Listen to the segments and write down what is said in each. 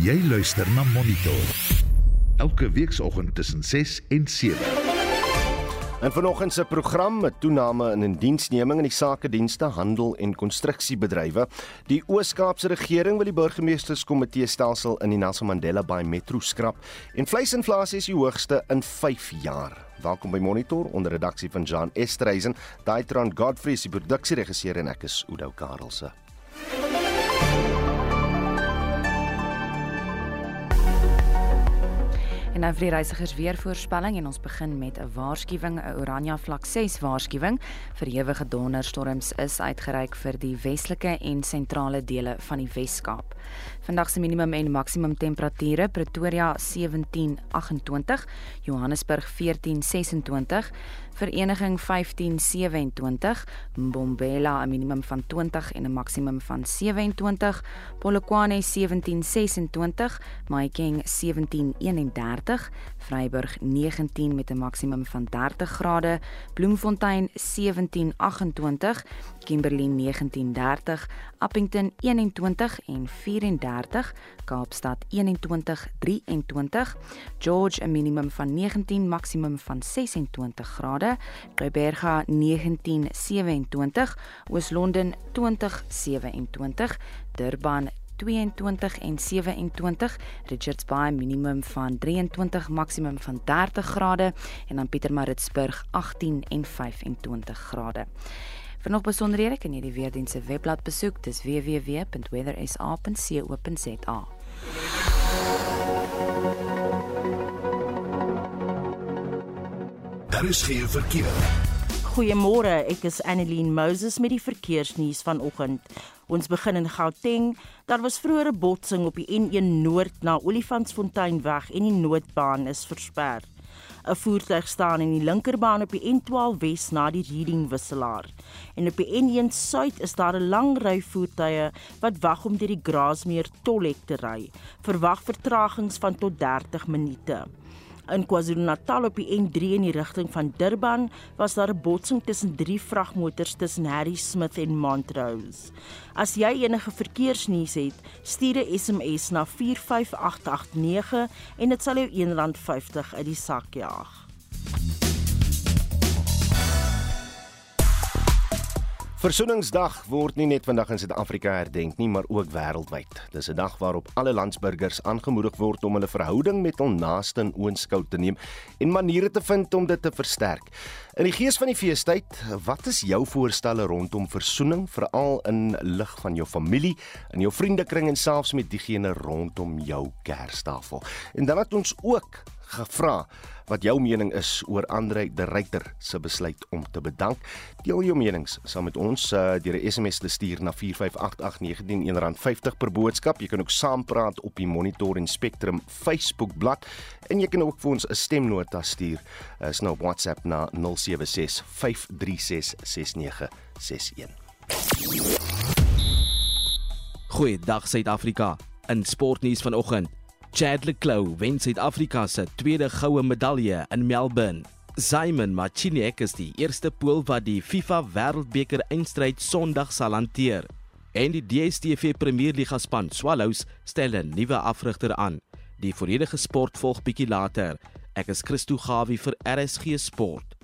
Jy luister na Monitor. Elke weekoggend tussen 6 en 7. En vanoggend se program met toename in indiensneming in die sakedienste, handel en konstruksiebedrywe. Die Oos-Kaapse regering wil die burgemeesterskomitee stelsel in die Nelson Mandela Bay Metro skrap en vleisinflasie is die hoogste in 5 jaar. Welkom by Monitor onder redaksie van Jan Estreisen, Daitron Godfrey se produksieregisseur en ek is Udo Karelse. En nou vir die reisigers weer voorspelling en ons begin met 'n waarskuwing, 'n oranje vlak 6 waarskuwing vir ewige donderstorms is uitgereik vir die westelike en sentrale dele van die Wes-Kaap. Vandag se minimum en maksimum temperature: Pretoria 17:28, Johannesburg 14:26, Vereniging 1527, Mbombela 'n minimum van 20 en 'n maksimum van 27, Polokwane 1726, Mahikeng 1731, Vryburg 19 met 'n maksimum van 30 grade, Bloemfontein 1728, Kimberley 1930, Appington 21 en 34, Kaapstad 21 23, George 'n minimum van 19, maksimum van 26 grade, Gqeberha 19 27, Oos-London 20 27, Durban 22 en 27 Richards Bay minimum van 23 maksimum van 30 grade en dan Pietermaritzburg 18 en 25 grade. Vir nog besonderhede kan jy die weerdienste se webblad besoek. Dis www.weathersa.co.za. Daar is geen verkeer. Goeiemôre, ek is Annelien Moses met die verkeersnuus vanoggend. Ons begin in Gauteng. Daar was vroeër 'n botsing op die N1 Noord na Olifantsfonteinweg en die noodbaan is versper. 'n Voertuig staan in die linkerbaan op die N12 Wes na die Reading wisselaar. En op die N1 Suid is daar 'n lang ry voertuie wat wag om deur die Grasmeer tolhek te ry. Verwag vertragings van tot 30 minute. In KwaZulu-Natal op die N3 in die rigting van Durban was daar 'n botsing tussen drie vragmotors tussen Harry Smith en Montrose. As jy enige verkeersnuus het, stuur 'n SMS na 45889 en dit sal jou R1.50 uit die sak jaag. Versoeningsdag word nie net vandag in Suid-Afrika herdenk nie, maar ook wêreldwyd. Dis 'n dag waarop alle landsburgers aangemoedig word om hulle verhouding met hul naaste in oënskou te neem en maniere te vind om dit te versterk. In die gees van die feestyd, wat is jou voorstelle rondom versoening, veral in lig van jou familie, in jou vriendekring en selfs met diegene rondom jou kerstafel? En dan het ons ook gevra wat jou mening is oor Andre de Ruyter se besluit om te bedank. Deel jou menings saam met ons uh, deur 'n SMS te stuur na 4588919 R50 per boodskap. Jy kan ook saampraat op die Monitor en Spectrum Facebook bladsy en jy kan ook vir ons 'n stemnota stuur. Uh, is nou op WhatsApp na 0765366961. Goeiedag Suid-Afrika. In sportnuus vanoggend Chad Leclou wen Suid-Afrika se tweede goue medalje in Melbourne. Simon Marciniak is die eerste Pool wat die FIFA Wêreldbeker eindstryd Sondag sal hanteer. En die DStv Premierliga span Swallows stel 'n nuwe afrigter aan. Die volledige sport volg bietjie later. Ek is Christo Gawie vir RSG Sport.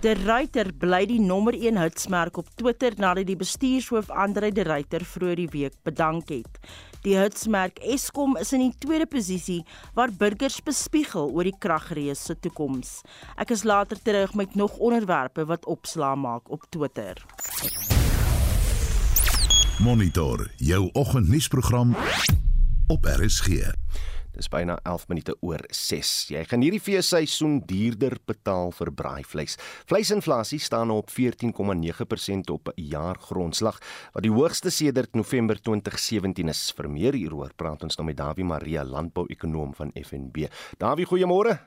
De Ruyter bly die nommer 1 hitsmerk op Twitter nadat die bestuurshoof Andre De Ruyter vroeër die week bedank het. Die hitsmerk Eskom is in die tweede posisie waar burgers bespiegel oor die kragrees se toekoms. Ek is later terug met nog onderwerpe wat opslaa maak op Twitter. Monitor jou oggendnuusprogram op RSG. Dis byna 11 minute oor 6. Jy gaan hierdie feesseisoen duurder betaal vir braaivleis. Vleisinflasie staan op 14,9% op jaargrondslag, wat die hoogste sedert November 2017 is. Vir meer hieroor praat ons nou met Dawie Maria, landbouekonoom van FNB. Dawie, goeiemôre.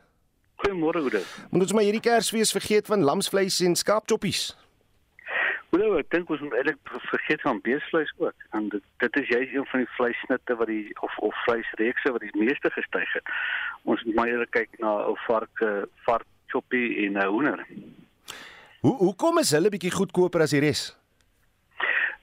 Goeiemôre, Oude. Moet ons maar hierdie Kersfees vergeet van lamsvleis en skaapchoppies? Wel, ek dink ons moet eintlik vergeet van beesvleis ook. En dit dit is juist een van die vleissnitte wat die of of vleisreekse wat die meeste gestyg het. Ons moet maar eerder kyk na 'n vark, vark choppie en 'n hoender. Hoe hoekom is hulle bietjie goedkoper as die res?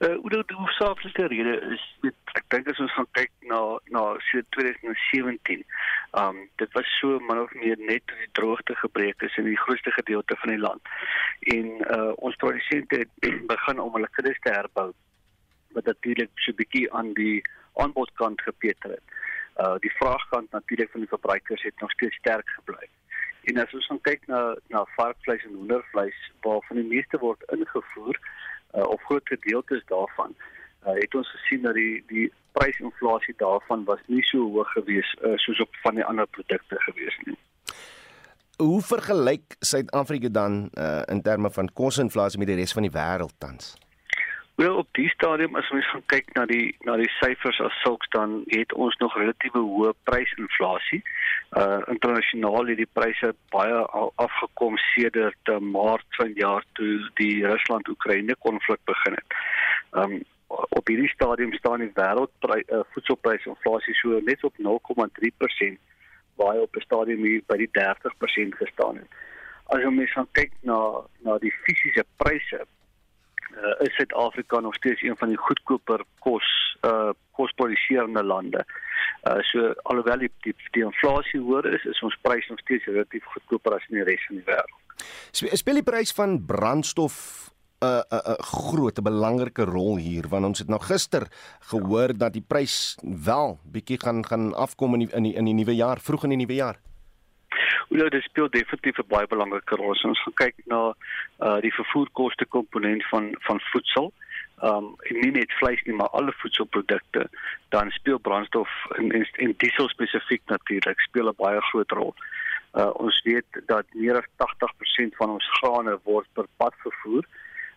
Uh, die hoofsaaklike rede is dit ek dink as ons gaan kyk na na so 2017, ehm um, dit was so min of meer net toe die droogte gebreek is in die grootste gedeelte van die land. En uh ons produsente het begin om hulle kuddes te herbou wat natuurlik so 'n bietjie aan die aanbodkant gepeter het. Uh die vraagkant natuurlik van die verbruikers het nog steeds sterk gebly. En as ons kyk na na varkvleis en hoendervleis waarvan die meeste word ingevoer uh, of groot gedeeltes daarvan, uh, het ons gesien dat die die prysinflasie daarvan was nie so hoog gewees uh, soos op van die ander produkte gewees nie. Hoe vergelyk Suid-Afrika dan uh, in terme van kosinflasie met die res van die wêreld tans? Wel op die stadium as ons gaan kyk na die na die syfers as sulks dan het ons nog relatiewe hoë prysinflasie. Uh internasionaal het die pryse baie afgekom sedert uh, Maart van jaar toe die Rusland-Oekraïne konflik begin het. Um op hierdie stadium staan die wêreldprys uh, voedselprysinflasie so net op 0,3% waar hy op 'n stadium hier by die 30% gestaan het. As jy mens gaan kyk na na die fisiese pryse uh, is Suid-Afrika nog steeds een van die goedkoper kos uh kosproduserende lande. Uh so alhoewel die die, die inflasie hoër is, is ons prys nog steeds relatief goedkoper as in die res van die wêreld. Speel die prys van brandstof 'n uh, 'n uh, uh, groot 'n belangrike rol hier want ons het nou gister gehoor dat die prys wel bietjie gaan gaan afkom in die, in die, in die nuwe jaar, vroeg in die nuwe jaar. Ja, dit speel definitief 'n baie belangrike rol. As ons kyk na uh die vervoerkoste komponent van van voedsel, um nie net vleis nie, maar alle voedselprodukte, dan speel brandstof en en, en diesel spesifiek natuurlik speel 'n baie groot rol. Uh ons weet dat meer as 80% van ons grane word per pad vervoer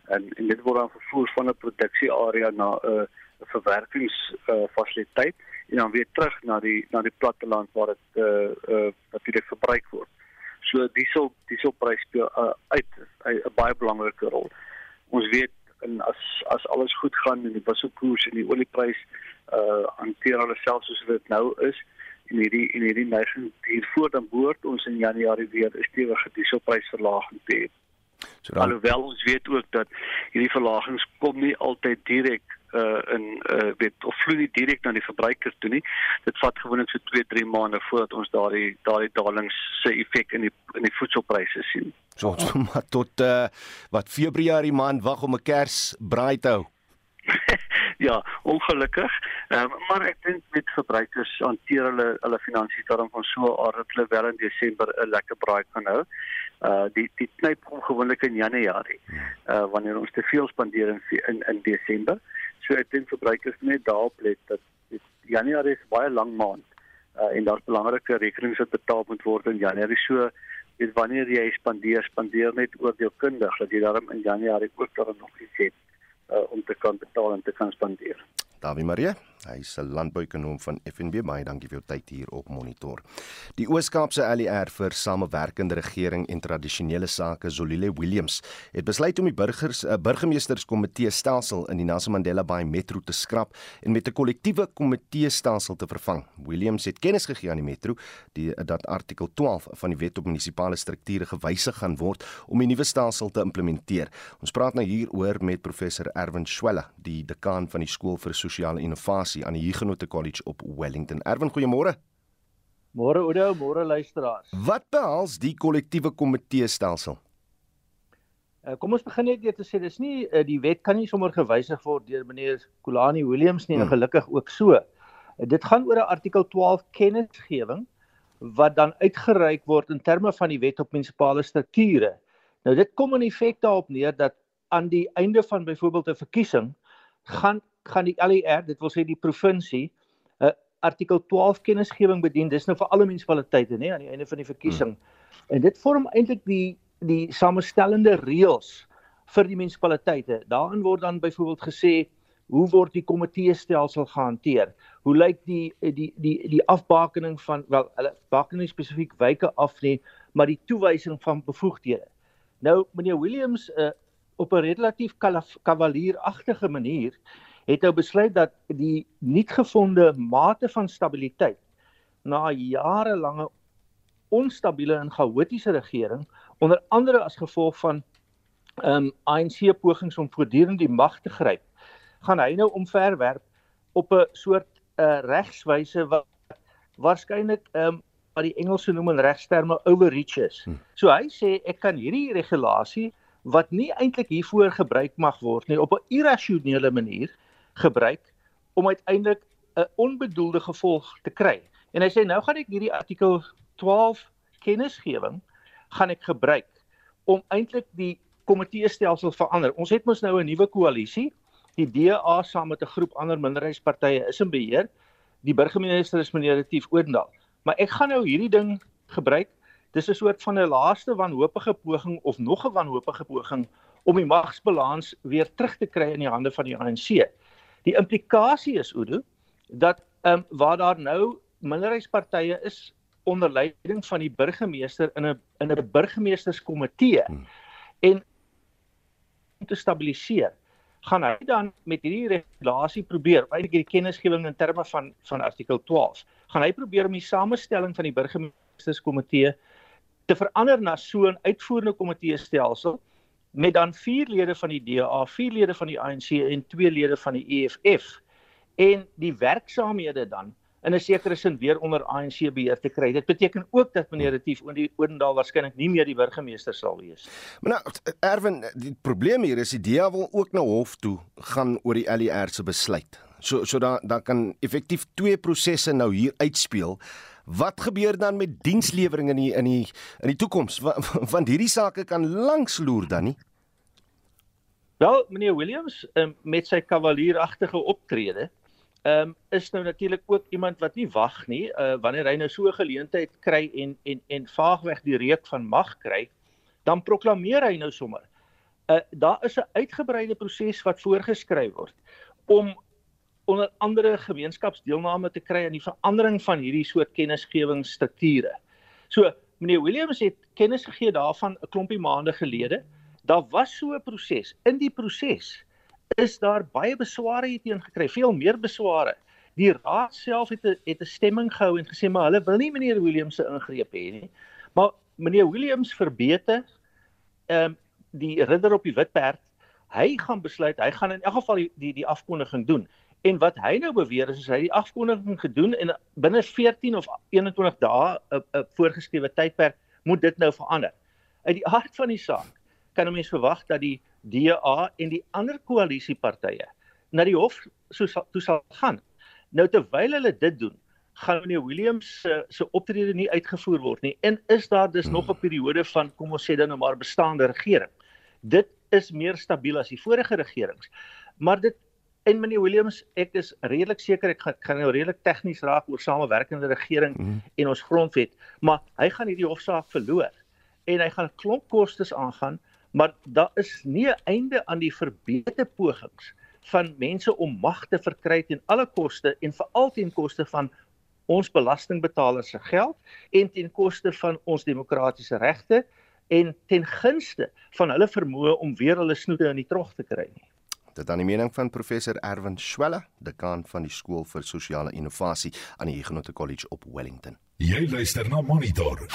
en en dit word dan vervoer van 'n produksiearea na 'n uh, verwerkingsfasiliteit uh, en dan weer terug na die na die platteland waar dit eh uh, eh uh, natuurlik verbruik word. So diesel dieselprys speel uh, uit 'n baie belangrike rol. Ons weet en as as alles goed gaan en die wisselkoers en die olieprys eh uh, hanteer hulle selfs soos dit nou is en hierdie en hierdie neiging hiervoor dan behoort ons in Januarie weer 'n stewige dieselprysverlaging te hê. So dan, alhoewel ons weet ook dat hierdie verlagings kom nie altyd direk uh in uh weet of vloei nie direk na die verbruiker toe nie. Dit vat gewoonlik so 2-3 maande voordat ons daardie daardie dalings se effek in die in die voedselpryse sien. So maar tot uh wat Februarie maand wag om 'n Kers braai te hou. ja, ongelukkig. Um, maar ek dink met verbruikers hanteer hulle hulle finansies daarom van so aard dat hulle wel in Desember 'n lekker braai kan hou. Uh die die knyp gewoonlik in Januarie. Uh wanneer ons te veel spandeer in in, in Desember. So ek dink verbruikers net daarop let dat Januarie is baie lang maand uh, en daar's belangrike rekenings wat betaal moet word in Januarie. So weet wanneer jy spandeer, spandeer net oordeelkundig dat jy daarom in Januarie ook daar nog iets het uh, om te kan betaal en te kan spandeer. Dawie Marie, hy is 'n landbouekonoom van FNB. Baie dankie vir jou tyd hier op Monitor. Die Oos-Kaapse ALR vir Samewerkende Regering en Tradisionele Sake, Zolile Williams, het besluit om die burgers 'n uh, burgemeesterskomitee stelsel in die Nelson Mandela Bay Metro te skrap en met 'n kollektiewe komitee stelsel te vervang. Williams het kennis gegee aan die Metro die dat artikel 12 van die Wet op Munisipale Strukture gewysig gaan word om die nuwe stelsel te implementeer. Ons praat nou hieroor met professor Erwin Swela, die dekaan van die skool vir sosiale innovasie aan die Huguenot College op Wellington. Erwin, goeiemôre. Môre Oudo, môre luisteraars. Wat behels die kollektiewe komitee stelsel? Uh, kom ons begin net deur te sê dis nie uh, die wet kan nie sommer gewysig word deur meneer Kulani Williams nie hmm. en gelukkig ook so. Uh, dit gaan oor 'n artikel 12 kennisgewing wat dan uitgereik word in terme van die wet op munisipale strukture. Nou dit kom in effek daarop neer dat aan die einde van byvoorbeeld 'n verkiesing gaan gaan die LER, dit wil sê die provinsie, 'n uh, artikel 12 kennisgewing bedien. Dis nou vir alle munisipaliteite, nê, aan die einde van die verkiesing. Hmm. En dit vorm eintlik die die samestellende reëls vir die munisipaliteite. Daarin word dan byvoorbeeld gesê hoe word die komitee stelsel gehanteer? Hoe lyk die die die die afbakening van wel hulle baken nie spesifiek wyke af nie, maar die toewysing van bevoegdhede. Nou meneer Williams uh, op 'n relatief kavalieragtige manier het nou besluit dat die nuutgevonde mate van stabiliteit na jarelange onstabiele en chaotiese regering onder andere as gevolg van ehm um, ANC pogings om voortdurend die mag te gryp gaan hy nou omverwerp op 'n soort uh, regswyse wat waarskynlik ehm um, wat die Engelse noem in regsterme overreach is. Hm. So hy sê ek kan hierdie regulasie wat nie eintlik hiervoor gebruik mag word nie op 'n irrasionele manier gebruik om uiteindelik 'n onbedoelde gevolg te kry. En hy sê nou gaan ek hierdie artikel 12 kennisgewing gaan ek gebruik om eintlik die komitee stelsel verander. Ons het mos nou 'n nuwe koalisie. Die DA saam met 'n groep ander minderheidspartye is in beheer. Die burgemeester is meneer Retief Oendal. Maar ek gaan nou hierdie ding gebruik. Dis 'n soort van 'n laaste wanhoopige poging of nog 'n wanhoopige poging om die magsbalans weer terug te kry in die hande van die ANC. Die implikasie is Oudo dat ehm um, waar daar nou minderheidspartye is onder leiding van die burgemeester in 'n in 'n burgemeesterskomitee hmm. en om te stabiliseer gaan hy dan met hierdie regulasie probeer eintlik hierdie kennisgewing in terme van van artikel 12 gaan hy probeer om die samestelling van die burgemeesterskomitee te verander na so 'n uitvoerende komitee stelsel met dan 4 lede van die DA, 4 lede van die ANC en 2 lede van die EFF en die werksaamhede dan in 'n sekere sin weer onder ANC beheer te kry. Dit beteken ook dat meneer Retief oor die Odendaal waarskynlik nie meer die burgemeester sal wees. Maar nou Erwin, die probleem hier is die DA wil ook na hof toe gaan oor die LER se besluit. So so dan dan kan effektief twee prosesse nou hier uitspeel. Wat gebeur dan met dienslewering in die in die in die toekoms? Want hierdie sake kan lank loer dan nie. Wel, meneer Williams, um, met sy kavalieragtige optrede, ehm um, is nou natuurlik ook iemand wat nie wag nie uh, wanneer hy nou so 'n geleentheid kry en en en vaagweg die reuk van mag kry dan proklameer hy nou sommer uh, daar is 'n uitgebreide proses wat voorgeskryf word om onder andere gemeenskapsdeelname te kry aan die verandering van hierdie soort kennisgewingsstrukture. So meneer Williams het kennis gegee daarvan 'n klompie maande gelede. Daar was so 'n proses. In die proses is daar baie besware hierteen gekry, veel meer besware. Die raad self het 'n het 'n stemming gehou en gesê maar hulle wil nie meneer Williams se ingreep hê nie. Maar meneer Williams verbete ehm um, die ridder op die wit perd. Hy gaan besluit, hy gaan in elk geval die die, die afkondiging doen. En wat hy nou beweer is, is hy die afkondiging gedoen en binne 14 of 21 dae 'n 'n voorgeskrewe tydperk moet dit nou verander. Uit die aard van die saak kan 'n mens verwag dat die DA en die ander koalisiepartye na die hof so sal toe sal gaan. Nou terwyl hulle dit doen, gaan meneer Williams se se optrede nie uitgevoer word nie en is daar dus hmm. nog 'n periode van kom ons sê dan nou maar bestaande regering. Dit is meer stabiel as die vorige regerings. Maar dit en meneer Williams, ek is redelik seker ek gaan, gaan nou redelik tegnies raak oor samewerkende regering hmm. en ons grondwet, maar hy gaan hierdie hofsaak verloor en hy gaan klomp kostes aangaan maar daar is nie 'n einde aan die verbeterde pogings van mense om mag te verkry teen alle koste en veral teen koste van ons belastingbetalers se geld en teen koste van ons demokratiese regte en ten gunste van hulle vermoë om weer hulle snoete in die trog te kry nie. Dit dan die mening van professor Erwin Schwelle, dekaan van die skool vir sosiale innovasie aan die Huguenot College op Wellington. Jy luister na Monitor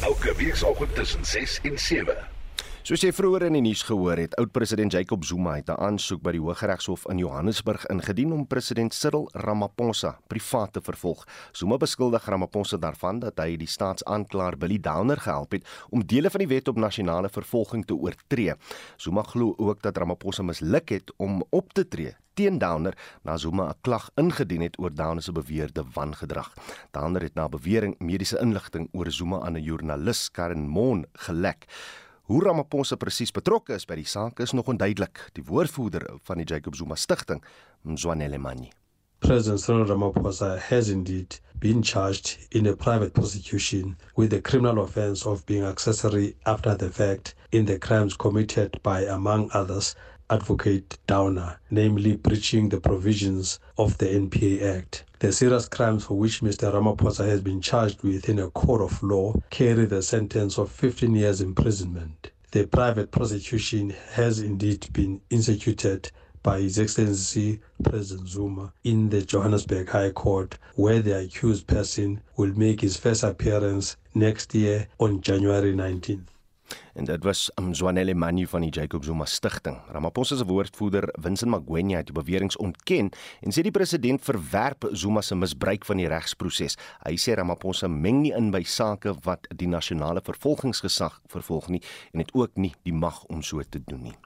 elke weekoggend tussen 6 en 7. Soos jy vroeër in die nuus gehoor het, oud-president Jacob Zuma het 'n aansoek by die Hooggeregshof in Johannesburg ingedien om president Cyril Ramaphosa privaat te vervolg. Zuma beskuldig Ramaphosa daarvan dat hy die staatsaanklaer Billy Downer gehelp het om dele van die wet op nasionale vervolging te oortree. Zuma glo ook dat Ramaphosa misluk het om op te tree teen Downer na Zuma 'n klag ingedien het oor Downer se beweerde wangedrag. Downer het na bewering mediese inligting oor Zuma aan 'n joernalis, Karen Mon, gelek. Hoe Ramaphosa presies betrokke is by die saak is nog onduidelik. Die woordvoerder van die Jacob Zuma Stichting, Mzwanele Manyi. President Cyril Ramaphosa has indeed been charged in a private prosecution with the criminal offense of being accessory after the fact in the crimes committed by, among others, Advocate Downer, namely breaching the provisions of the NPA Act. The serious crimes for which Mr. Ramaphosa has been charged with in a court of law carry the sentence of 15 years imprisonment. The private prosecution has indeed been instituted by His Excellency President Zuma in the Johannesburg High Court, where the accused person will make his first appearance next year on January 19th. En dit was Mzwanele Manyu van die Jacob Zuma Stichting. Ramaphosa se woordvoerder, Vincent Magwenya, het die beweringe ontken en sê die president verwerp Zuma se misbruik van die regsproses. Hy sê Ramaphosa meng nie in by sake wat die nasionale vervolgingsgesag vervolg nie en het ook nie die mag om so te doen nie.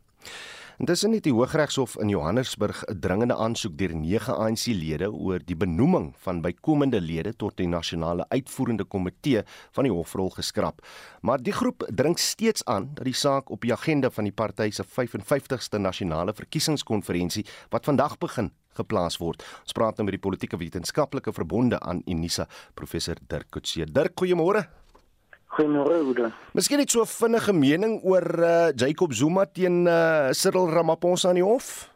Intussen het die Hooggeregshof in Johannesburg 'n dringende aansoek deur 9 ANC-lede oor die benoeming van bykomende lede tot die nasionale uitvoerende komitee van die hofrol geskraap. Maar die groep dring steeds aan dat die saak op die agenda van die party se 55ste nasionale verkiesingskonferensie wat vandag begin geplaas word. Ons praat nou met die politieke wetenskaplike verbonde aan Unisa, professor Dirk Coetzee. Dirk, goeiemôre. Goeiemôre. Miskien net so 'n vinnige mening oor uh, Jacob Zuma teen uh, Cyril Ramaphosa aan die hof.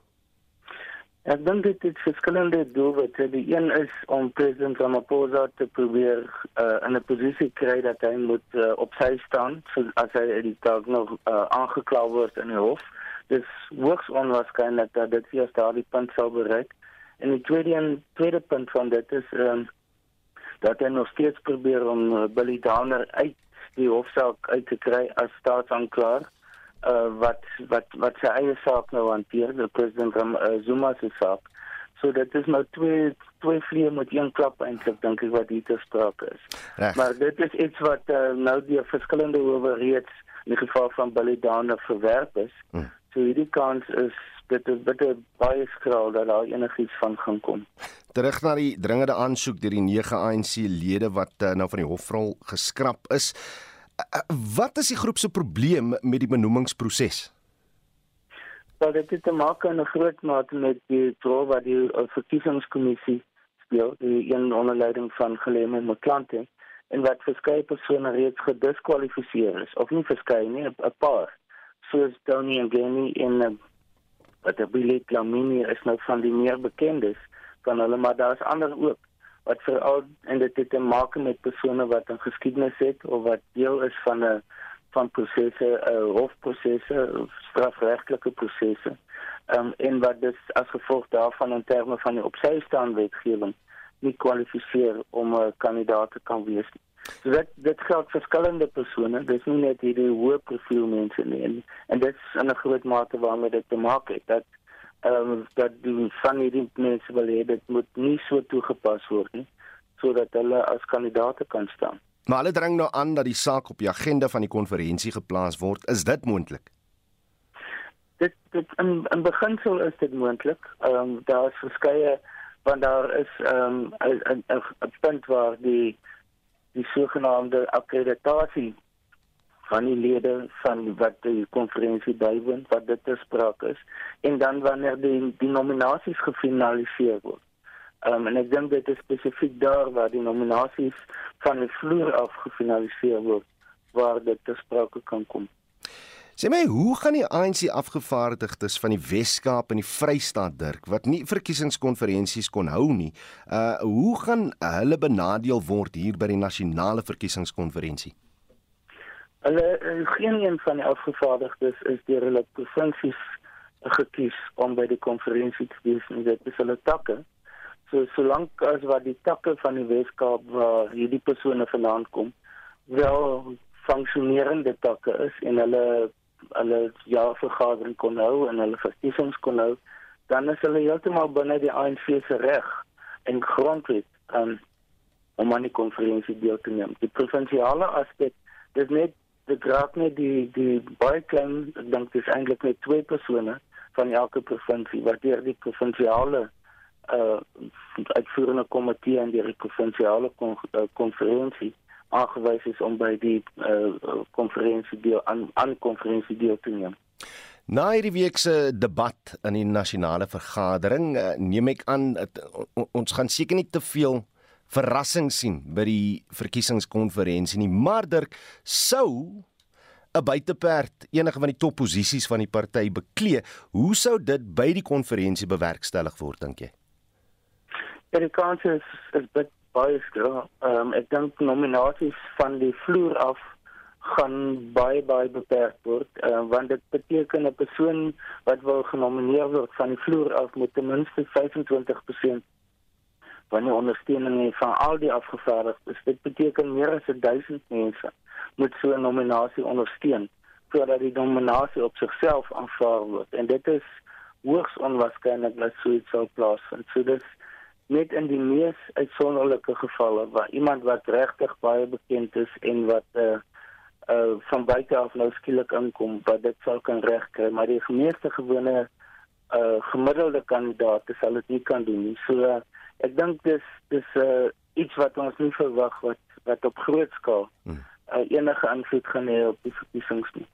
Ek dink dit het verskillende doelwitte. Die een is om president Ramaphosa te probeer uh, in 'n posisie kry dat hy moet uh, op sy staan as hy die dag nog uh, aangekla word in die hof. Dis hoogs onwaarskynlik dat dit eers daardie punt sal bereik. En die tweede en tweede punt van dit is um, dat hy nog steeds probeer om uh, Billy Downer uit die hofsaak uit te kry as staatsanklaer uh wat wat wat sy eie saak nou hanteer die president van uh, Zuma se saak so dit is nou twee twee vliee met een klap eintlik dink ek wat hier te sprake is Rech. maar dit is iets wat uh, nou die verskillende howe reeds in die geval van Billy Downer verwerp is hmm. so hierdie kans is dit is bitter baie skraal dat daar enigiets van gaan kom terug na die dringende aansoek deur die 9 ANC lede wat uh, nou van die hofrol geskraap is. Uh, wat is die groep se probleem met die benoemingsproses? Wel, dit het te maak in 'n groot mate met die rol wat die uh, verkiesingskommissie speel, die een onder leiding van Gelemo Mklante en wat verskeie persone reeds gediskwalifiseer is of nie verskeie nie, 'n paar soos Tony Ngeni en wat Billy Lamini is nou van die meer bekendes van hulle maar daar's ander ook wat veral en dit het te maak met persone wat 'n geskiedenis het of wat deel is van 'n van prosesse, hofprosesse, strafregtelike prosesse. Ehm um, en wat dus as gevolg daarvan in terme van die opsy staan wetgewing nie kwalifiseer om 'n kandidaat te kan wees nie. So dit dit geld verskillende persone, dis nie net hierdie hoë profiel mense nie en, en dit is in 'n groot mate waarmee dit te maak het dat ehm um, dat die van hierdie mense wil hê dit moet nie so toegepas word nie sodat hulle as kandidaate kan staan. Maar hulle dring nou aan dat die saak op die agenda van die konferensie geplaas word. Is dit moontlik? Dit dit in in beginsel is dit moontlik. Ehm um, daar is verskeie want daar is ehm um, 'n punt waar die die sogenaamde akkreditasie van die lede van wat die konferensie bywoon wat dit te sprake is en dan wanneer die die nominasies gefinaliseer word. Ehm um, en ek dink dit is spesifiek daar waar die nominasies van die vloer af gefinaliseer word waar dit te sprake kan kom. Sê my, hoe gaan die ANC afgevaardigdes van die Wes-Kaap en die Vrystaat Dirk wat nie verkiesingskonferensies kon hou nie, uh hoe gaan hulle benadeel word hier by die nasionale verkiesingskonferensie? Hulle eh, geen een van die afgevaardigdes is deur hulle provinsies gekies om by die konferensie te wees en dit is hulle takke. So solank as wat die takke van die Weskaap waar hierdie persone vandaan kom, wel funksionerende takke is en hulle hulle jaarvergadering kon hou en hulle verkiesings kon hou, dan is hulle heeltemal binne die ANC se reg en grondwet um, om aan die konferensie deel te neem. Die provinsiale aspek dis net dit raak net die die baie klein ek dink dit is eintlik net twee persone van elke provinsie wat deur die provinsiale uh uitvoerende komitee en die provinsiale uh, konferensie aangewys is om by die uh konferensie deel aan aan konferensie deel te neem. Na hierdie week se debat in die nasionale vergadering uh, neem ek aan uh, ons gaan seker nie te veel verrassing sien by die verkiesingskonferensie nie. Maar Dirk sou 'n buiteperd enige van die topposisies van die party beklee. Hoe sou dit by die konferensie bewerkstellig word dink jy? Ja, die kans is is baie skraal. Ehm um, ek dink nominasies van die vloer af gaan baie baie beperk word uh, want dit beteken 'n persoon wat wil genomineer word van die vloer af moet ten minste 25% van die ondersteuning van al die afgevaardigdes. Dit beteken meer as 1000 mense moet so 'n nominasie ondersteun voordat die nominasie op sigself aanvaar word en dit is hoogs onwaarskynlik dat so iets sou plaasvind. So dis net in die mees uitsonderlike gevalle waar iemand wat regtig baie bekend is en wat uh uh van buite af nou skielik inkom wat dit sou kan regkry, maar die meeste gewone uh gemiddelde kandidaate sal dit nie kan doen nie. So uh, ek dink dis dis uh iets wat ons nie verwag wat wat op groot skaal uh, enige invloed gaan hê op die verkiesings nie.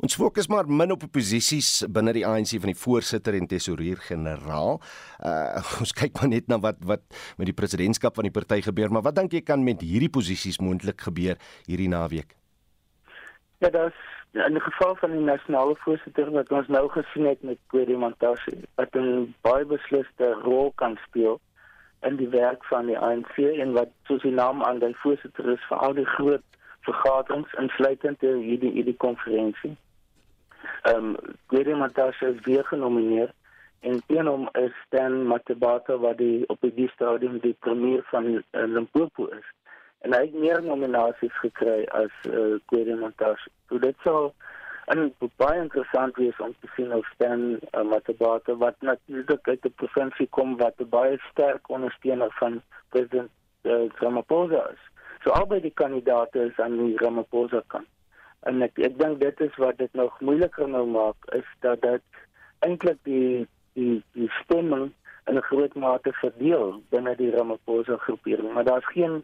Ons fokus maar min op posisies binne die ANC van die voorsitter en tesourier-generaal. Uh ons kyk maar net na wat wat met die presidentskap van die party gebeur, maar wat dink jy kan met hierdie posisies moontlik gebeur hierdie naweek? Ja, dat in die geval van die nasionale voorsitter wat ons nou gesien het met Kwedi Mantashe, wat 'n baie besliste rol kan speel in die werk van die ANC en wat soos die naam aan die voorsitter is vir al die groot vergaderings insluitend hierdie hierdie konferensie. Ehm um, Gwede Matashe is weer genomineer en een hom is Stan Matabata wat die op die stadium die premier van uh, Limpopo is. En hy het meer nominasies gekry as uh, Gwede Matashe. So dit sal en baie interessant wees om te sien of Stan uh, Matabata wat natuurlik uit 'n provinsie kom wat baie sterk ondersteuner van president uh, Ramaphosa is. So albei die kandidaate is aan die Ramaphosa kant. En ek ek dink dit is wat dit nog moeiliker nou maak is dat dit eintlik die die die stemming in 'n groot mate verdeel binne die Ramaphosa groepering, maar daar's geen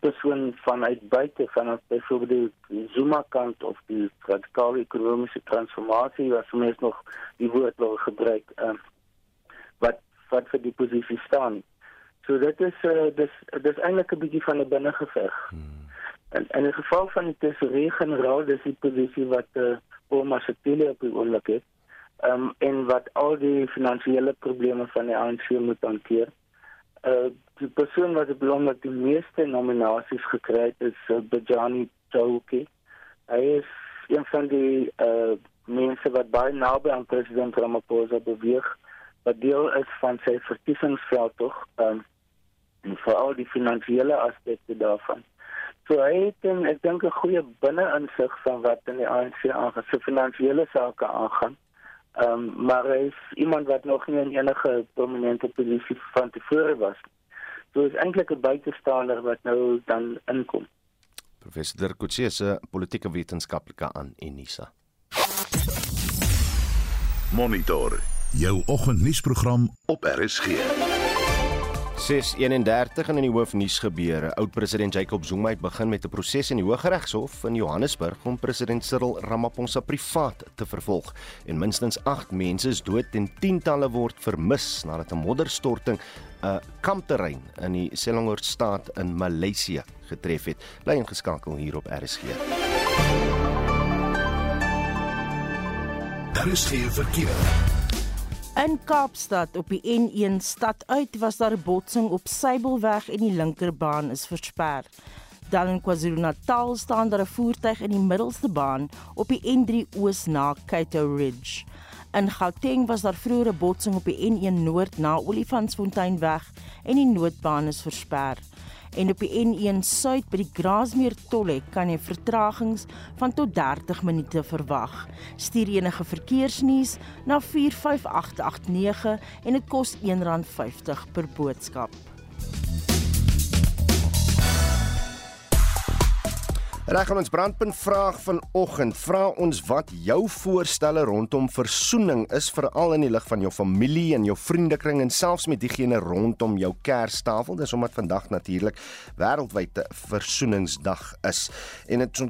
persoon vanuit buite van byvoorbeeld die Zuma kant of die radikale ekonomiese transformasie wat mens nog die woord wil gebruik um, wat wat vir die posisie staan. So dit is uh, dis dis eintlik 'n bietjie van 'n binnengeveg. Hmm. En in die geval van die tesourier-generaal, dis die posisie wat eh uh, Oma Setile op die oomblik het. Ehm um, en wat al die finansiële probleme van die ANC moet hanteer. Eh uh, die persoon wat op oomblik die meeste nominasies gekry het, is uh, Bajani Chowki. Hy is een van die eh uh, mense wat baie naby aan president Ramaphosa beweeg wat deel is van sy verkiesingsveld tog. Ehm um, en veral die finansiële aspekte daarvan. So hy het en ek dink 'n goeie binne-insig van wat in die ANC aangaan, se finansiële sake aangaan. Ehm um, maar hy is iemand wat nog nie in enige prominente posisie van tevore was. So is eintlik 'n buitestander wat nou dan inkom. Professor Dirk Coetzee se politieke wetenskaplike aan Unisa. Monitor jou oggendnuusprogram op RSG. 6:31 in die hoofnuus gebeure. Oud-president Jacob Zuma het begin met 'n proses in die Hooggeregshof in Johannesburg om president Cyril Ramaphosa privaat te vervolg. En minstens 8 mense is dood en tientalle word vermis nadat 'n modderstorting 'n kampterrein in die Selangor staat in Maleisië getref het. Bly ingeskakel hier op RSG. Daar is geen verkeer. In Kaapstad op die N1 stad uit was daar 'n botsing op Sybelweg en die linkerbaan is versper. Dan in KwaZulu-Natal staan daar 'n voertuig in die middelste baan op die N3 oos na Cato Ridge. In Gauteng was daar vroeër 'n botsing op die N1 noord na Olifantsfonteinweg en die noodbaan is versper en op die N1 suid by die Grasmeer tollhek kan jy vertragings van tot 30 minute verwag. Stuur enige verkeersnuus na 45889 en dit kos R1.50 per boodskap. Reg aan ons brandpunt vraag vanoggend. Vra ons wat jou voorstelle rondom versoening is veral in die lig van jou familie en jou vriendekring en selfs met diegene rondom jou kerstafel. Dis omdat vandag natuurlik wêreldwyte versoeningsdag is. En het,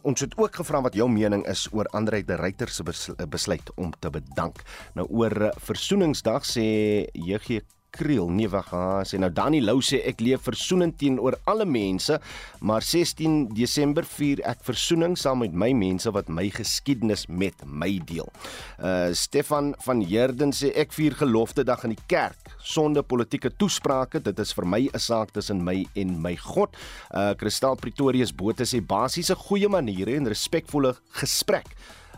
ons het ook gevra wat jou mening is oor Andre de Ruyter se besluit om te bedank. Nou oor versoeningsdag sê JG kriel. Nee, wag, ha, sê nou Danny Lou sê ek leef versoenend teenoor alle mense, maar 16 Desember vier ek versoening saam met my mense wat my geskiedenis met my deel. Uh Stefan van Heerden sê ek vier gelofte dag in die kerk sonder politieke toesprake. Dit is vir my 'n saak tussen my en my God. Uh Kristal Pretorius Botha sê basiese goeie maniere en respekvolle gesprek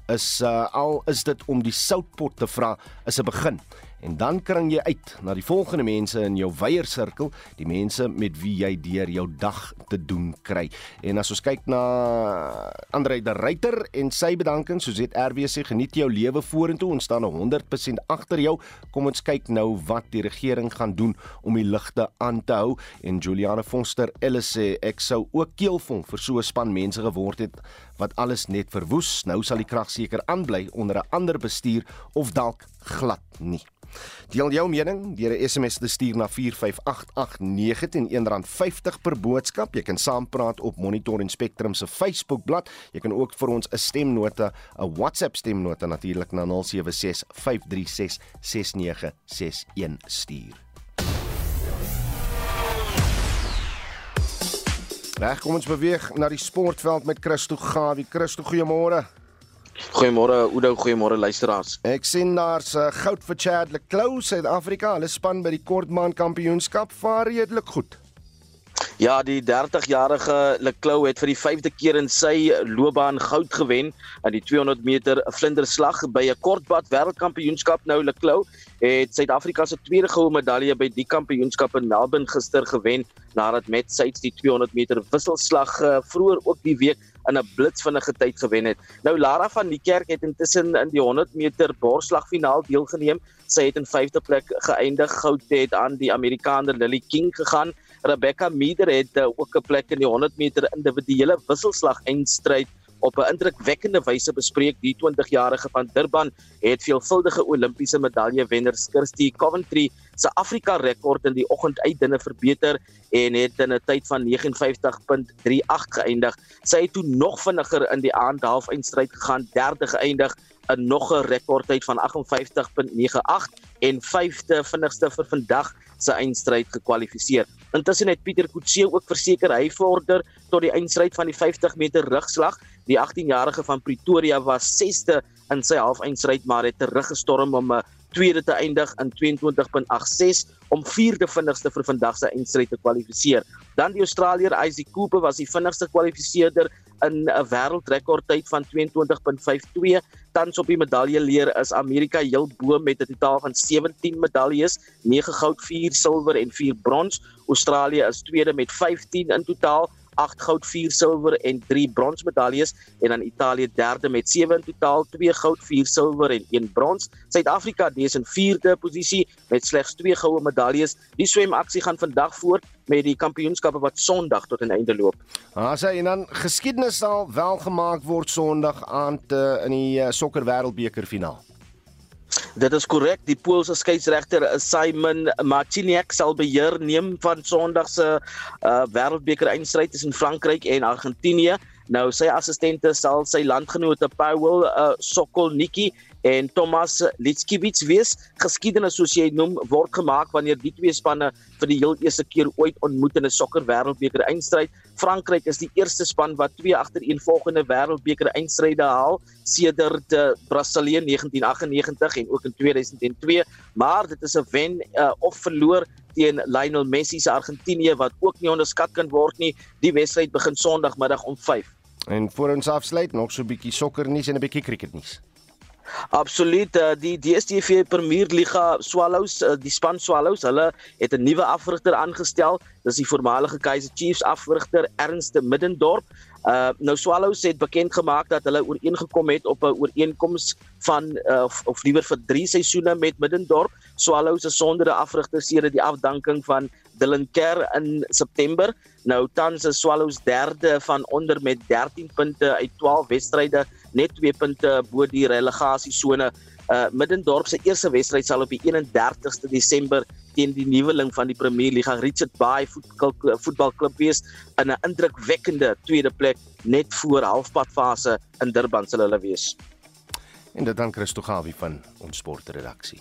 is uh, al is dit om die soutpot te vra is 'n begin en dan kring jy uit na die volgende mense in jou wyeer sirkel, die mense met wie jy deur jou dag te doen kry. En as ons kyk na Andre de Ruyter en sy bedanking, soos dit RWC geniet jou lewe vorentoe, ons staan 100% agter jou. Kom ons kyk nou wat die regering gaan doen om die ligte aan te hou en Juliana Foster Ellis sê ek sou ook keelvong vir so 'n span mense geword het wat alles net verwoes. Nou sal die krag seker aanbly onder 'n ander bestuur of dalk glad nie. Deel jou mening deur 'n SMS te stuur na 45889 teen R1.50 per boodskap. Jy kan saampraat op Monitor en Spectrum se Facebookblad. Jy kan ook vir ons 'n stemnota, 'n WhatsApp stemnota natuurlik na 0765366961 stuur. Reg, kom ons beweeg na die sportveld met Christo Gawie. Christo, goeiemôre. Goeiemôre Oudo, goeiemôre luisteraars. Ek sien daar's 'n uh, goud vir Chad Leclerc, Suid-Afrika. Hulle span by die kortbaan kampioenskap vaar redelik goed. Ja, die 30-jarige Leclerc het vir die 5de keer in sy loopbaan goud gewen aan die 200 meter vlinderslag by 'n kortbad wêreldkampioenskap. Nou Leclerc het Suid-Afrika se tweede goue medalje by die kampioenskap in Melbourne gister gewen nadat met Suid die 200 meter wisselslag uh, vroeër ook die week in 'n blitsvinnige tyd gewen het. Nou Lara van die Kerk het intussen in die 100 meter borsslagfinaal deelgeneem. Sy het in 5de plek geëindig. Goud het aan die Amerikaner Lily King gegaan. Rebecca Meader het uh, ook 'n plek in die 100 meter individuele wisselslag eindstryd op 'n indrukwekkende wyse bespreek. Die 20-jarige van Durban het veelvuldige Olimpiese medaljewenner Kirsty Coventry se Afrika rekord in die oggend uitdinne verbeter en het in 'n tyd van 59.38 geëindig. Sy het toe nog vinniger in die aand half eindstryd gegaan, derde geëindig 'n nog 'n rekordtyd van 58.98 en vyfde vinnigste vir vandag se eindstryd gekwalifiseer. Intussen het Pieter Kutse ook verseker hy vorder tot die eindstryd van die 50 meter rugslag. Die 18-jarige van Pretoria was 6ste in sy halfeindstryd maar het teruggestorm om 'n tweede te eindig in 22.86 om vierde vinnigste vir vandag se eindstryd te kwalifiseer. Dan die Australier Isaac Cooper was die vinnigste kwalifiseerder in 'n wêreldrekordtyd van 22.52. Tans op die medaljeleer is Amerika heel bo met 'n totaal van 17 medaljes, 9 goud, 4 silwer en 4 brons. Australië is tweede met 15 in totaal. 8 goud, 4 silwer en 3 brons medaljes en dan Italië derde met 7 in totaal, 2 goud, 4 silwer en 1 brons. Suid-Afrika dis in 4de posisie met slegs 2 goue medaljes. Die swemaksie gaan vandag voort met die kampioenskappe wat Sondag tot 'n einde loop. Ah, sê en dan geskiedenis sal wel gemaak word Sondag aand uh, in die uh, sokker wêreldbeker finaal. Dit is korrek. Die Poolse skeieregter Simon Marciniak sal beheer neem van Sondag se uh, wêreldbeker eindstryd tussen Frankryk en Argentinië. Nou sy assistente sal sy landgenote Paul uh, Sokolniki en Thomas Litskiewicz wees. Geskiedenis soos jy noem word gemaak wanneer die twee spanne vir die heel eerste keer ooit ontmoet in 'n sokker wêreldbeker eindstryd. Frankryk is die eerste span wat twee agtereenvolgende wêreldbeker eindstryde haal sedert uh, Brasilië 1998 en ook in 2002, maar dit is 'n wen uh, of verloor teen Lionel Messi se Argentinië wat ook nie onderskat kan word nie. Die wedstryd begin Sondagmiddag om 5. En voor ons afsluit nog so 'n bietjie sokkernuus en 'n bietjie cricketnuus. Absoluut uh, die DStv Premier Liga Swallows uh, die span Swallows hulle het 'n nuwe afrigter aangestel. Dis die voormalige Kaizer Chiefs afrigter Ernst Middendorp. Uh, nou Swallows het bekend gemaak dat hulle ooreengekom het op 'n ooreenkoms van uh, of, of liewer vir 3 seisoene met Middendorp. Swallows is sonder 'n afrigter sedert die afdanking van Dylan Kerr in September nou tans is Swallows derde van onder met 13 punte uit 12 wedstryde net 2 punte bo die relegasiesone. Uh Middendorp se eerste wedstryd sal op die 31ste Desember teen die nuweling van die Premier Liga Richard Bay voetbalklub wees in 'n indrukwekkende tweede plek net voor halfpadfase in Durban sal hulle wees. En dit dan Christo Gawie van ons sportredaksie.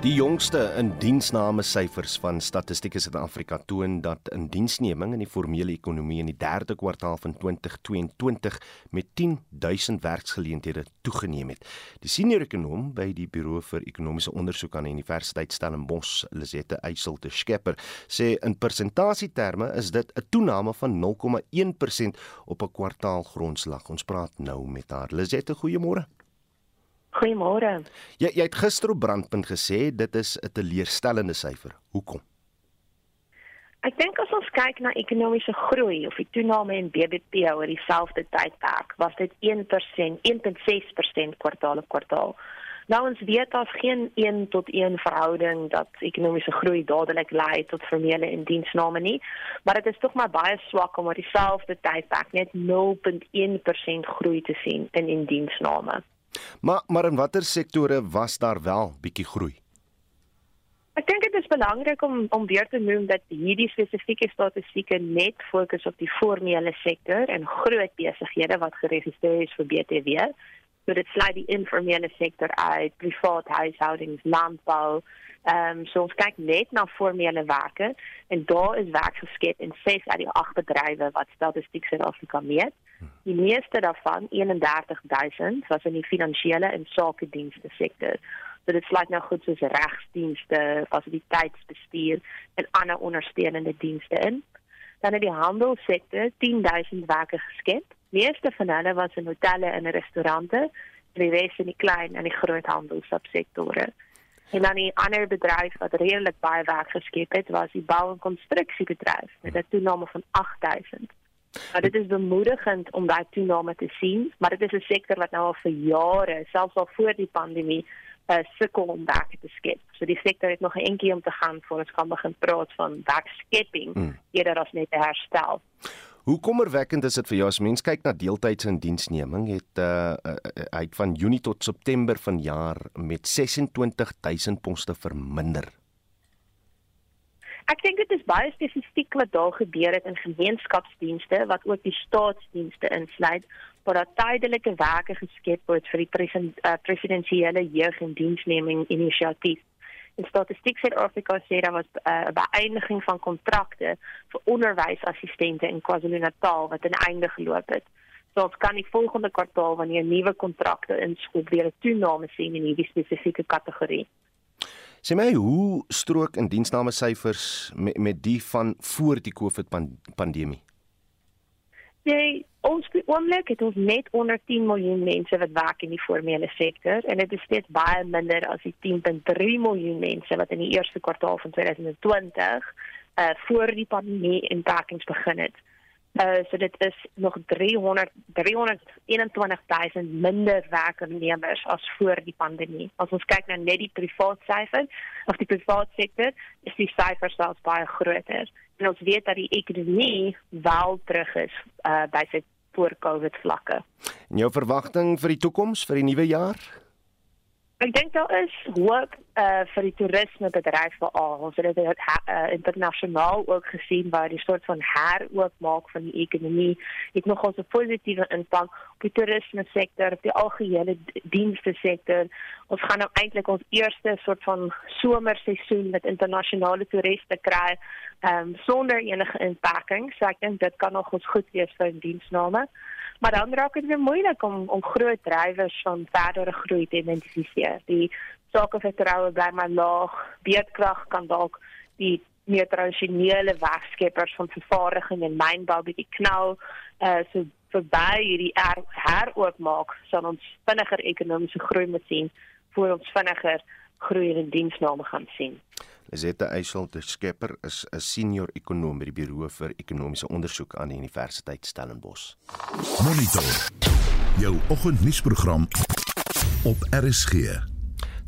Die jongste indiensname syfers van Statistiek Suid-Afrika toon dat indiensneming in die formele ekonomie in die 3de kwartaal van 2022 met 10000 werksgeleenthede toegeneem het. Die senior ekonom by die Buro vir Ekonomiese Ondersoek aan die Universiteit Stellenbosch, Lisette Eysel te Skepper, sê in persentasieterme is dit 'n toename van 0,1% op 'n kwartaalgrondslag. Ons praat nou met haar. Lisette, goeiemôre. Goeiemôre. Jy jy het gister op Brandpunt gesê dit is 'n teleurstellende syfer. Hoekom? Ek dink as ons kyk na ekonomiese groei of die toename in BBP oor dieselfde tydperk, was dit 1%, 1.6% kwartaal op kwartaal. Nou ons weet daar's geen 1 tot 1 verhouding dat ekonomiese groei dadelik lei tot formele indiensname nie, maar dit is tog maar baie swak om oor dieselfde tydperk net 0.1% groei te sien in indiensname. Maar maar in watter sektore was daar wel bietjie groei? Ek dink dit is belangrik om om weer te noem dat hierdie spesifieke statistieke net fokus op die formele sektor en groot besighede wat geregistreer is vir BTW. So dit sluit die informele sektor uit, privaat huishoudings, landbou. Ehm um, so ons kyk net na formele werke en daar is werk geskep in 6 uit die 8 bedrywe wat Statistiek Suid-Afrika meet. Die meeste daarvan, 31000, was in die finansiële en sakedienste sektor. So dit sluit nou goed soos regsdienste, fasiliteitsbestuur en ander ondersteunende dienste in. Dan in die handelssektor 10000 werke geskep. Meeste van hulle was in hotelle en restaurante, en die res in die klein en die groot handelsubsektore. En dan die ander bedryf wat redelik baie werk geskep het, was die bou- en konstruksiebedryf met 'n toename van 8000. Maar dit is bemoedigend om daai toename te sien, maar dit is 'n sektor wat nou al vir jare, selfs al voor die pandemie, uh, sukkel om werk te skep. So die sektor het nog 'n entjie om te gaan voor ons kan begin praat van werkskepping hmm. eerder as net 'n herstel. Hoe kommerwekkend is dit vir jou as mens kyk na deeltydse indiensneming het uh, uh, uit van Junie tot September vanjaar met 26000 poste verminder Ek dink dit is baie spesifiek wat daar gebeur het in gemeenskapsdienste wat ook die staatsdienste insluit waar daar tydelike werke geskep word vir die uh, presidensiële jeug- en diensneming inisiatief. In Statistiek Suid-Afrika sê daar was uh, 'n uh, beëindiging van kontrakte vir onderwysassistente in KwaZulu-Natal wat aan einde geloop het. So ons kan die volgende kwartaal wanneer nuwe kontrakte inskop weer 'n toename sien in hierdie spesifieke kategorie. Sê my hoe strook indiensname syfers met met die van voor die COVID pandemie? Nee, ons oomblik het ons net onder 10 miljoen mense wat werk in die formele sektor en dit is steeds baie minder as die 10.3 miljoen mense wat in die eerste kwartaal van 2020 uh voor die pandemie in Parkings begin het. Uh so dit is nog 300 321000 minder werknemers as voor die pandemie. As ons kyk na net die privaat syfer of die privaat sektor, is die syfer selfs baie groter. En ons weet dat die ekonomie wel terug is uh by sy voor-Covid vlakke. En jou verwagting vir die toekoms vir die nuwe jaar? Ek dink daar is hoop uh vir die toerismebedryf veral. Ons het dit uh, internasionaal ook gesien waar die soort van heroopmaak van die ekonomie het nogal 'n positiewe impak op die toerisme sektor, op die algehele dienste sektor. Ons gaan nou eintlik ons eerste soort van somerseisoen met internasionale toeriste kry um sonder enige inperking. So ek dink dit kan nog ons goed wees vir diensname. Maar dan raak dit weer moeilik om om groot drywers van verdere groei te identifiseer. Die sakevertroue bly maar laag. Beedkrag kan dalk die meer tradisionele werkskeppers van vervaardiging en mynbou bietjie knou. Uh so verby hierdie er, heroopmaak sal ons vinniger ekonomiese groei moet sien voor ons vinniger groei in diensname gaan sien. Lisette Eysel te Skepper is 'n senior ekonom by die Buro vir Ekonomiese Ondersoek aan die Universiteit Stellenbosch. Monitor. Jou oggendnuusprogram op RSG.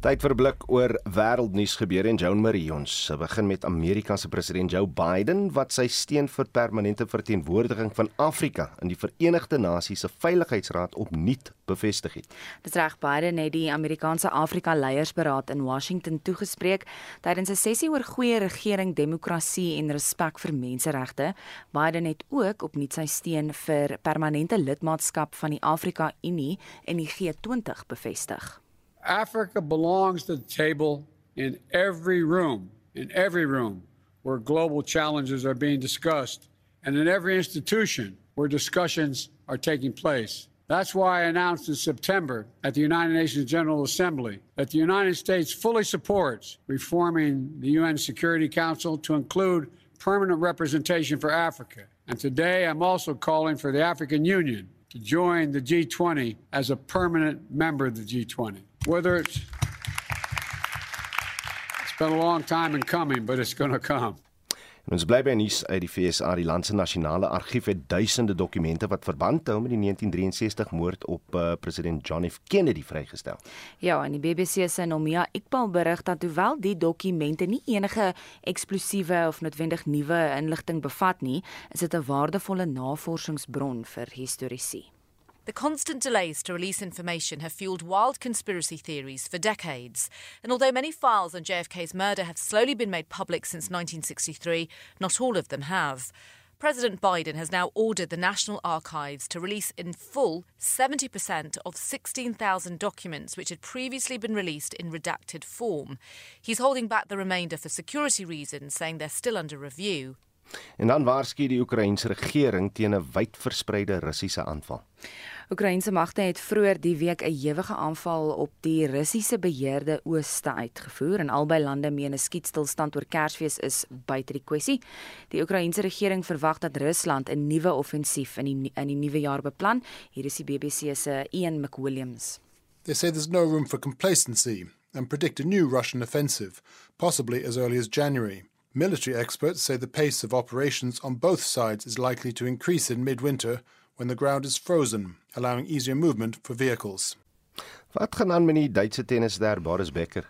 Tyd vir 'n blik oor wêreldnuus gebeure en Joan Marie ons begin met Amerika se president Joe Biden wat sy steun vir permanente verteenwoordiging van Afrika in die Verenigde Nasies se Veiligheidsraad opnuut bevestig het. Dis reg Biden het die Amerikaanse Afrika Leiersberaad in Washington toegespreek tydens 'n sessie oor goeie regering, demokrasie en respek vir menseregte. Biden het ook opnuut sy steun vir permanente lidmaatskap van die Afrika Unie en die G20 bevestig. Africa belongs to the table in every room, in every room where global challenges are being discussed, and in every institution where discussions are taking place. That's why I announced in September at the United Nations General Assembly that the United States fully supports reforming the UN Security Council to include permanent representation for Africa. And today I'm also calling for the African Union to join the G20 as a permanent member of the G20. Whether it's it's been a long time in coming, but it's going to come. En ons bly by nuus uit die FSA. Die land se nasionale argief het duisende dokumente wat verband hou met die 1963 moord op uh, president John F Kennedy vrygestel. Ja, en die BBC se Nomia Iqbal berig dat hoewel die dokumente nie enige eksplosiewe of noodwendig nuwe inligting bevat nie, is dit 'n waardevolle navorsingsbron vir historiese. The constant delays to release information have fueled wild conspiracy theories for decades. And although many files on JFK's murder have slowly been made public since 1963, not all of them have. President Biden has now ordered the National Archives to release in full 70% of 16,000 documents which had previously been released in redacted form. He's holding back the remainder for security reasons, saying they're still under review. En dan waarsku die Oekraïense regering teen 'n wydverspreide Russiese aanval. Oekraïense magte het vroeër die week 'n ewige aanval op die Russiese beheerde ooste uitgevoer en albei lande meen 'n skietstilstand oor Kersfees is buite die kwessie. Die Oekraïense regering verwag dat Rusland 'n nuwe offensief in die in die nuwe jaar beplan. Hier is die BBC se Ian McWilliams. They say there's no room for complacency and predict a new Russian offensive, possibly as early as January. Military experts say the pace of operations on both sides is likely to increase in midwinter when the ground is frozen, allowing easier movement for vehicles. Wat gaan aan met die Duitse tennisster Boris Becker?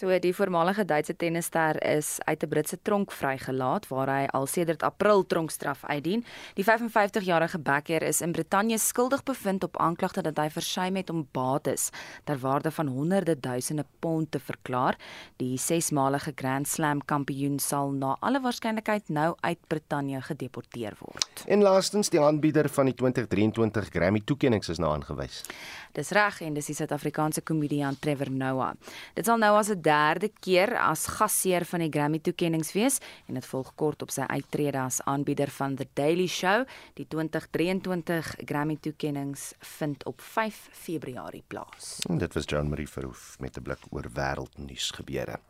So die voormalige Duitse tennisster is uit 'n Britse tronk vrygelaat waar hy al sedert April tronkstraf uitdien. Die 55-jarige Becker is in Brittanje skuldig bevind op aanklagte dat hy versuim het om bates ter waarde van honderde duisende pond te verklaar. Die sesmalige Grand Slam kampioen sal na alle waarskynlikheid nou uit Brittanje gedeporteer word. En laastens die aanbieder van die 2023 Grammy toekenninge is nou aangewys. Dis reg en dis die Suid-Afrikaanse komediant Trevor Noah. Dit sal nou as 'n derde keer as gasheer van die Grammy toekenninge wees en dit volg kort op sy uittrede as aanbieder van The Daily Show. Die 2023 Grammy toekenninge vind op 5 Februarie plaas. En dit was John Marie Verhoef met 'n blik oor wêreldnuus gebeure.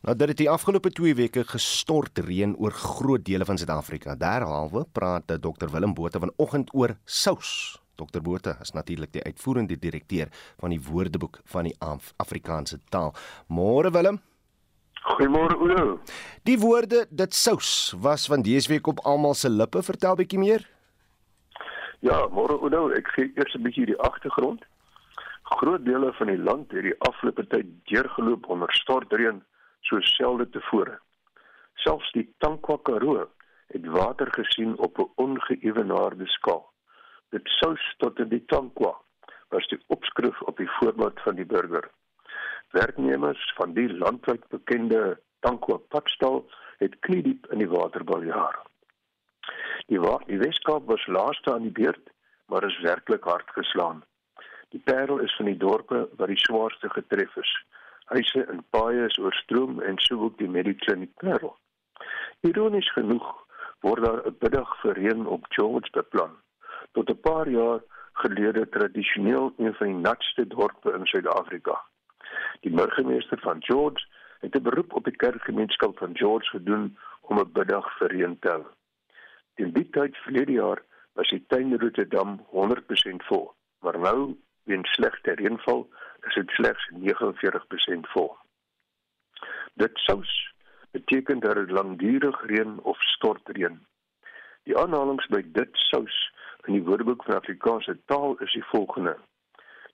Nou dat dit die afgelope 2 weke gestort reën oor groot dele van Suid-Afrika. Derhalwe praat Dr Willem Botha vanoggend oor sous. Dr Botha is natuurlik die uitvoerende direkteur van die Woordeboek van die Af Afrikaanse taal. Môre Willem. Goeiemôre Oudo. Die woorde dit sous was van dese week op almal se lippe. Vertel bietjie meer. Ja, môre Oudo, ek gee eers 'n bietjie die agtergrond. Groot dele van die land het die afgelope tyd deurgeloop onder stortreën soos selde tevore. Selfs die Tankwa Karoo het water gesien op 'n ongeëwenaarde skaal. Dit sous tot in die Tankwa was die opskrif op die voorblad van die burger. Werknemers van die landwyd bekende Tankwa padstal het kniediep in die waterbal jaar. Die wa die Weskaap was laaste aan die beurt, maar is werklik hard geslaan. Die Parel is van die dorpe wat die swaarste getref is. Huise en paaie is oorstroom en sou ook die Medikliniek Parel. Ironies genoeg word daar 'n biddag vir reën op George beplan. Paar jaar gelede tradisioneel een van die natste dorpe in Suid-Afrika. Die burgemeester van George het 'n beroep op die kerkgemeenskap van George gedoen om 'n biddag vir reën te hou. In die tyd verlede jaar was die tuinroete dam 100% vol, maar nou weens slegte reënval is dit slegs 49% vol. Dit sous beteken dat dit langdurig reën of stortreën. Die aanhalings by dit sous in die Woordeboek van Afrikaanse taal is die volgende: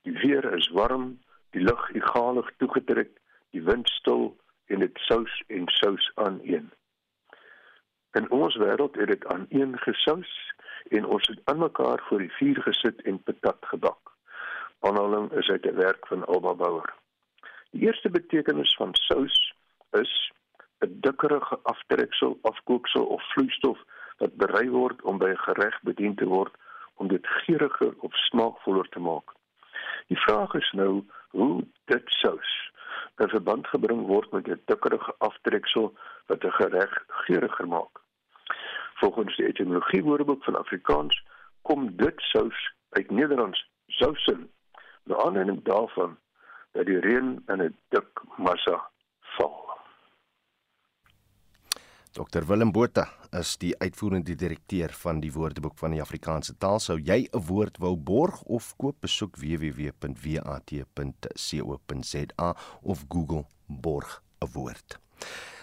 Die weer is warm, die lug egalig toegetrek, die wind stil en dit sous en sous aan een. In ons wêreld het dit aan een gesous en ons het aan mekaar voor die vuur gesit en patat gebak. Aanhaling is uit 'n werk van Alba Bouwer. Die eerste betekenis van sous is 'n dikkerige aftreksel, afkooksel of vloeistof wat berei word om by 'n gereg bedien te word om dit geuriger of smaakvoller te maak. Die vraag is nou hoe dit sous in verband gebring word met 'n tikkerige aftreksel wat 'n gereg geuriger maak. Volgens die etimologie woordeboek van Afrikaans kom dit sous uit Nederlands sousen, na aanleiding daarvan dat die reën in 'n dik massa val. Dr Willem Botha is die uitvoerende direkteur van die Woordeboek van die Afrikaanse taal. Sou jy 'n woord wou borg of koop, besoek www.wat.co.za of Google borg 'n woord.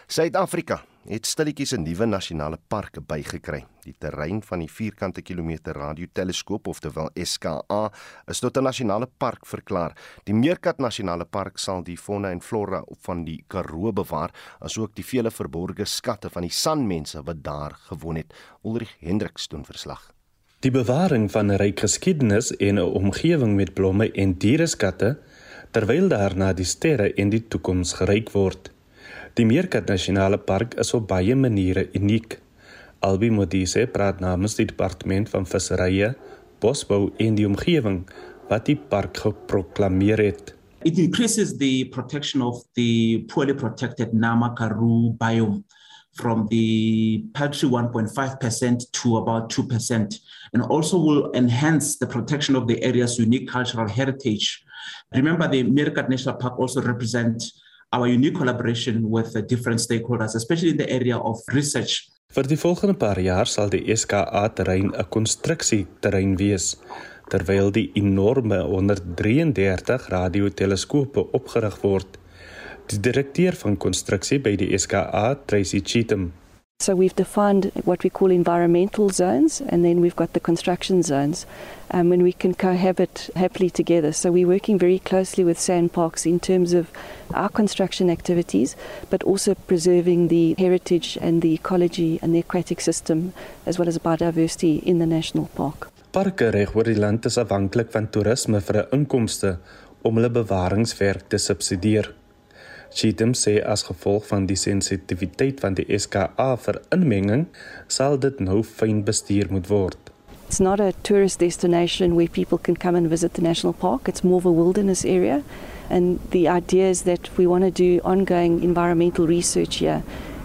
Suid-Afrika het stilletjies 'n nuwe nasionale park bygekry. Die terrein van die vierkante kilometer radioteleskoop oftewel SKA is tot 'n nasionale park verklaar. Die Meerkat Nasionale Park sal die fauna en flora van die Karoo bewaar, asook die vele verborgde skatte van die sanmense wat daar gewoon het. Ulrich Hendriks doen verslag. Die bewaring van 'n ryk geskiedenis en 'n omgewing met blomme en diereskatte terwyl daarna die sterre in die toekoms geryk word. Die Meerkat Nasionale Park is op baie maniere uniek. Albi Modise praat namens die Departement van Visserye, Bosbou en die omgewing wat die park geproklaameer het. It increases the protection of the poorly protected Nama Karoo biome from the paltry 1.5% to about 2% and also will enhance the protection of the area's unique cultural heritage. Remember the Meerkat National Park also represents our unique collaboration with the different stakeholders, especially in the area of research. Vir die volgende paar jaar sal die SKA terrein 'n konstruksieterrein wees terwyl die enorme 133 radioteleskope opgerig word. Die direkteur van konstruksie by die SKA, Tracy Cheetham, So we've defined what we call environmental zones, and then we've got the construction zones, um, and we can cohabit happily together. So we're working very closely with Sandparks in terms of our construction activities, but also preserving the heritage and the ecology and the aquatic system, as well as biodiversity in the national park. Parke reg oor die land is afhanklik van toerisme vir 'n inkomste om hulle bewaringswerk te subsidieer. Cheetham sê as gevolg van die sensitiwiteit van die SKA vir inmenging, sal dit nou fyn bestuur moet word. It's not a tourist destination where people can come and visit the national park. It's more of a wilderness area. And the idea is that we want to do ongoing environmental research here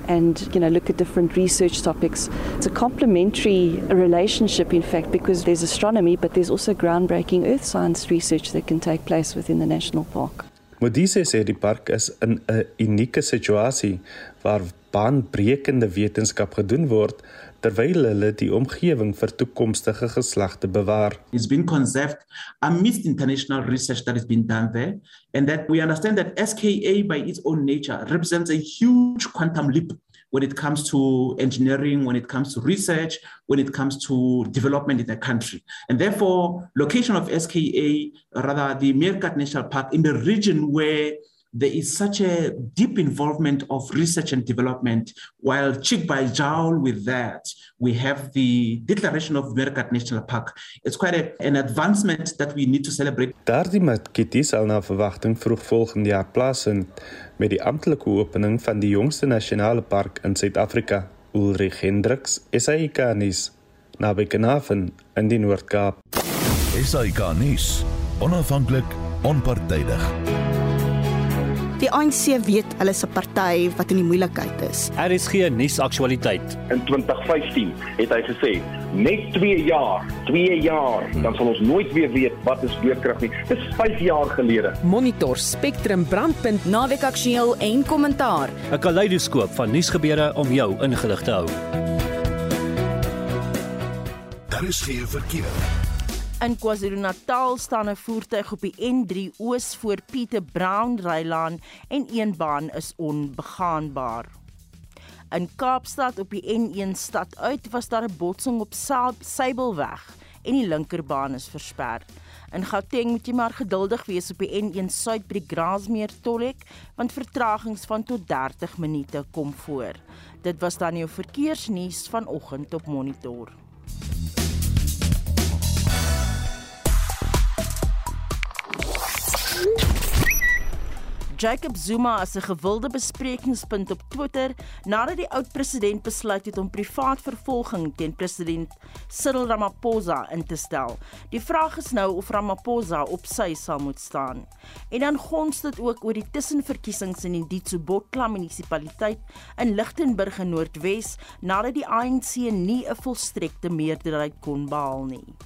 and you know look at different research topics. It's a complementary relationship in fact because there's astronomy but there's also groundbreaking earth science research that can take place within the national park. Modise sê die park is in 'n unieke situasie waar baanbrekende wetenskap gedoen word terwyl hulle die omgewing vir toekomstige geslagte bewaar. It's been conserved amidst international research that has been done there and that we understand that SKA by its own nature represents a huge quantum leap when it comes to engineering, when it comes to research, when it comes to development in the country. And therefore, location of SKA, rather the Meerkat National Park in the region where there is such a deep involvement of research and development. While cheek by jowl with that, we have the declaration of Meerkat National Park. It's quite a, an advancement that we need to celebrate. Daardie matkietie sal na verwagting vroeg volgende jaar plaasvind met die amptelike opening van die jongste nasionale park in Suid-Afrika, Ulrich Hendriks, SAK nuus, naby Kanaven in die Noord-Kaap. SAK nuus, onafhanklik, onpartydig. Die ANC weet hulle is 'n party wat in die moeilikheid is. Er is geen nuusaktualiteit. In 2015 het hy gesê, net 2 jaar, 2 jaar, dan sal ons nooit weer weet wat is beurkrag nie. Dis 5 jaar gelede. Monitor Spectrum brandpunt naweek aktueel en kommentaar. 'n Kaleidoskoop van nuusgebeure om jou ingelig te hou. Daar is geen verkeer. In KwaZulu-Natal staan 'n voertuig op die N3 oos voor Pieter Brown Rylaan en een baan is onbegaanbaar. In Kaapstad op die N1 stad uit was daar 'n botsing op Sybelweg en die linkerbaan is versper. In Gauteng moet jy maar geduldig wees op die N1 suid by die Grasmeer tolhek want vertragings van tot 30 minute kom voor. Dit was dan jou verkeersnuus vanoggend op Monitor. Jacob Zuma as 'n gewilde besprekingspunt op Twitter nadat die oud-president besluit het om privaat vervolging teen president Cyril Ramaphosa in te stel. Die vraag is nou of Ramaphosa op sy sal moet staan. En dan gons dit ook oor die tussenverkiesings in die Ditsobotla munisipaliteit in Lichtenburg in Noordwes nadat die ANC nie 'n volstrekte meerderheid kon behaal nie.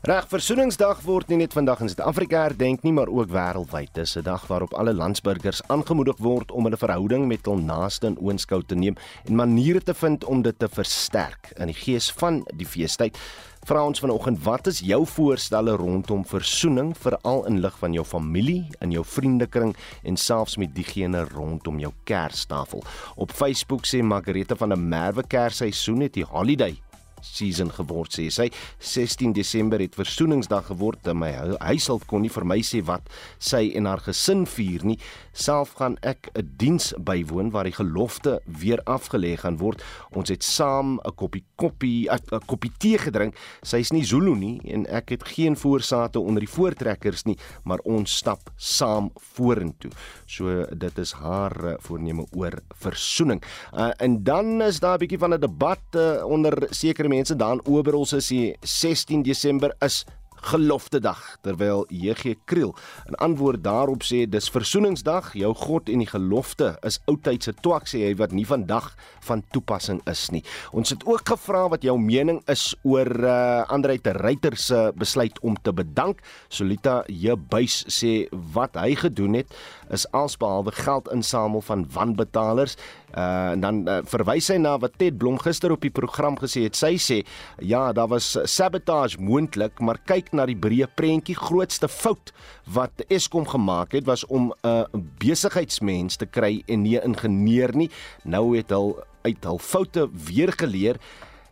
Reg Versoeningsdag word nie net vandag in Suid-Afrika herdenk nie, maar ook wêreldwyd. Dis 'n dag waarop alle landsburgers aangemoedig word om hulle verhouding met hul naaste in oënskou te neem en maniere te vind om dit te versterk. In die gees van die feestyd vra ons vanoggend wat is jou voorstelle rondom versoening veral in lig van jou familie, in jou vriendekring en selfs met diegene rondom jou kerstafel. Op Facebook sê Margareta van der Merwe Kersseisoen het die holiday season geword sê sy. 16 Desember het versoeningsdag geword en my huishulp kon nie vir my sê wat sy en haar gesin vier nie self gaan ek 'n diens bywoon waar die gelofte weer afgelê gaan word. Ons het saam 'n koppie koppie 'n koppie tee gedrink. Sy's nie Zulu nie en ek het geen voorsate onder die voortrekkers nie maar ons stap saam vorentoe. So dit is haar uh, voorneme oor versoening. Uh, en dan is daar 'n bietjie van 'n debat uh, onder sekere mense. Daar in Oberholse is die 16 Desember is gelofte dag terwyl JG Kriel 'n antwoord daarop sê dis versoeningsdag jou God en die gelofte is oudtydse twak sê hy wat nie vandag van toepassing is nie. Ons het ook gevra wat jou mening is oor uh, Andre te Ruyter se besluit om te bedank. Solita Jebuis sê wat hy gedoen het is alsbehalwe geld insamel van wanbetalers. Uh, en dan uh, verwys hy na wat Ted Blom gister op die program gesê het. Sy sê ja, daar was sabotage moontlik, maar kyk na die breë prentjie. Grootste fout wat Eskom gemaak het was om 'n uh, besigheidsmens te kry en nie 'n ingenieur nie. Nou het hulle uit hul foute weer geleer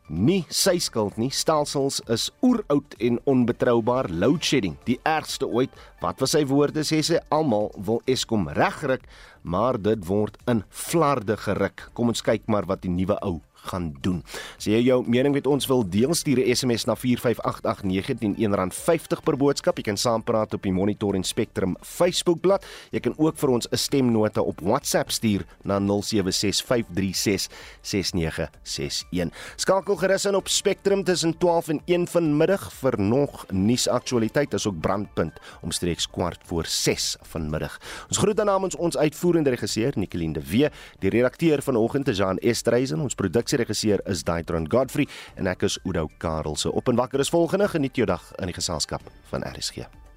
nie sy skuld nie. Stelsels is oeroud en onbetroubaar. Load shedding, die ergste ooit. Wat was sy woorde? Sê sy almal wil Eskom regryk, maar dit word in flarde geruk. Kom ons kyk maar wat die nuwe ou gaan doen. As jy jou mening met ons wil deel, stuur 'n SMS na 4588919 R50 per boodskap. Jy kan saampraat op die Monitor en Spectrum Facebookblad. Jy kan ook vir ons 'n stemnota op WhatsApp stuur na 0765366961. Skakel gerus in op Spectrum tussen 12 en 1 vanmiddag vir nog nuusaktualiteit asook brandpunt omstreeks kwart voor 6 vanmiddag. Ons groet dan namens ons uitvoerende regisseur Nicoline de Wee, die redakteur vanoggend Jean Estreisen, ons produksie regisseur is Daitron Godfrey en ek is Udo Karelse. Op en wakker is volgende geniet jou dag in die geselskap van RSG.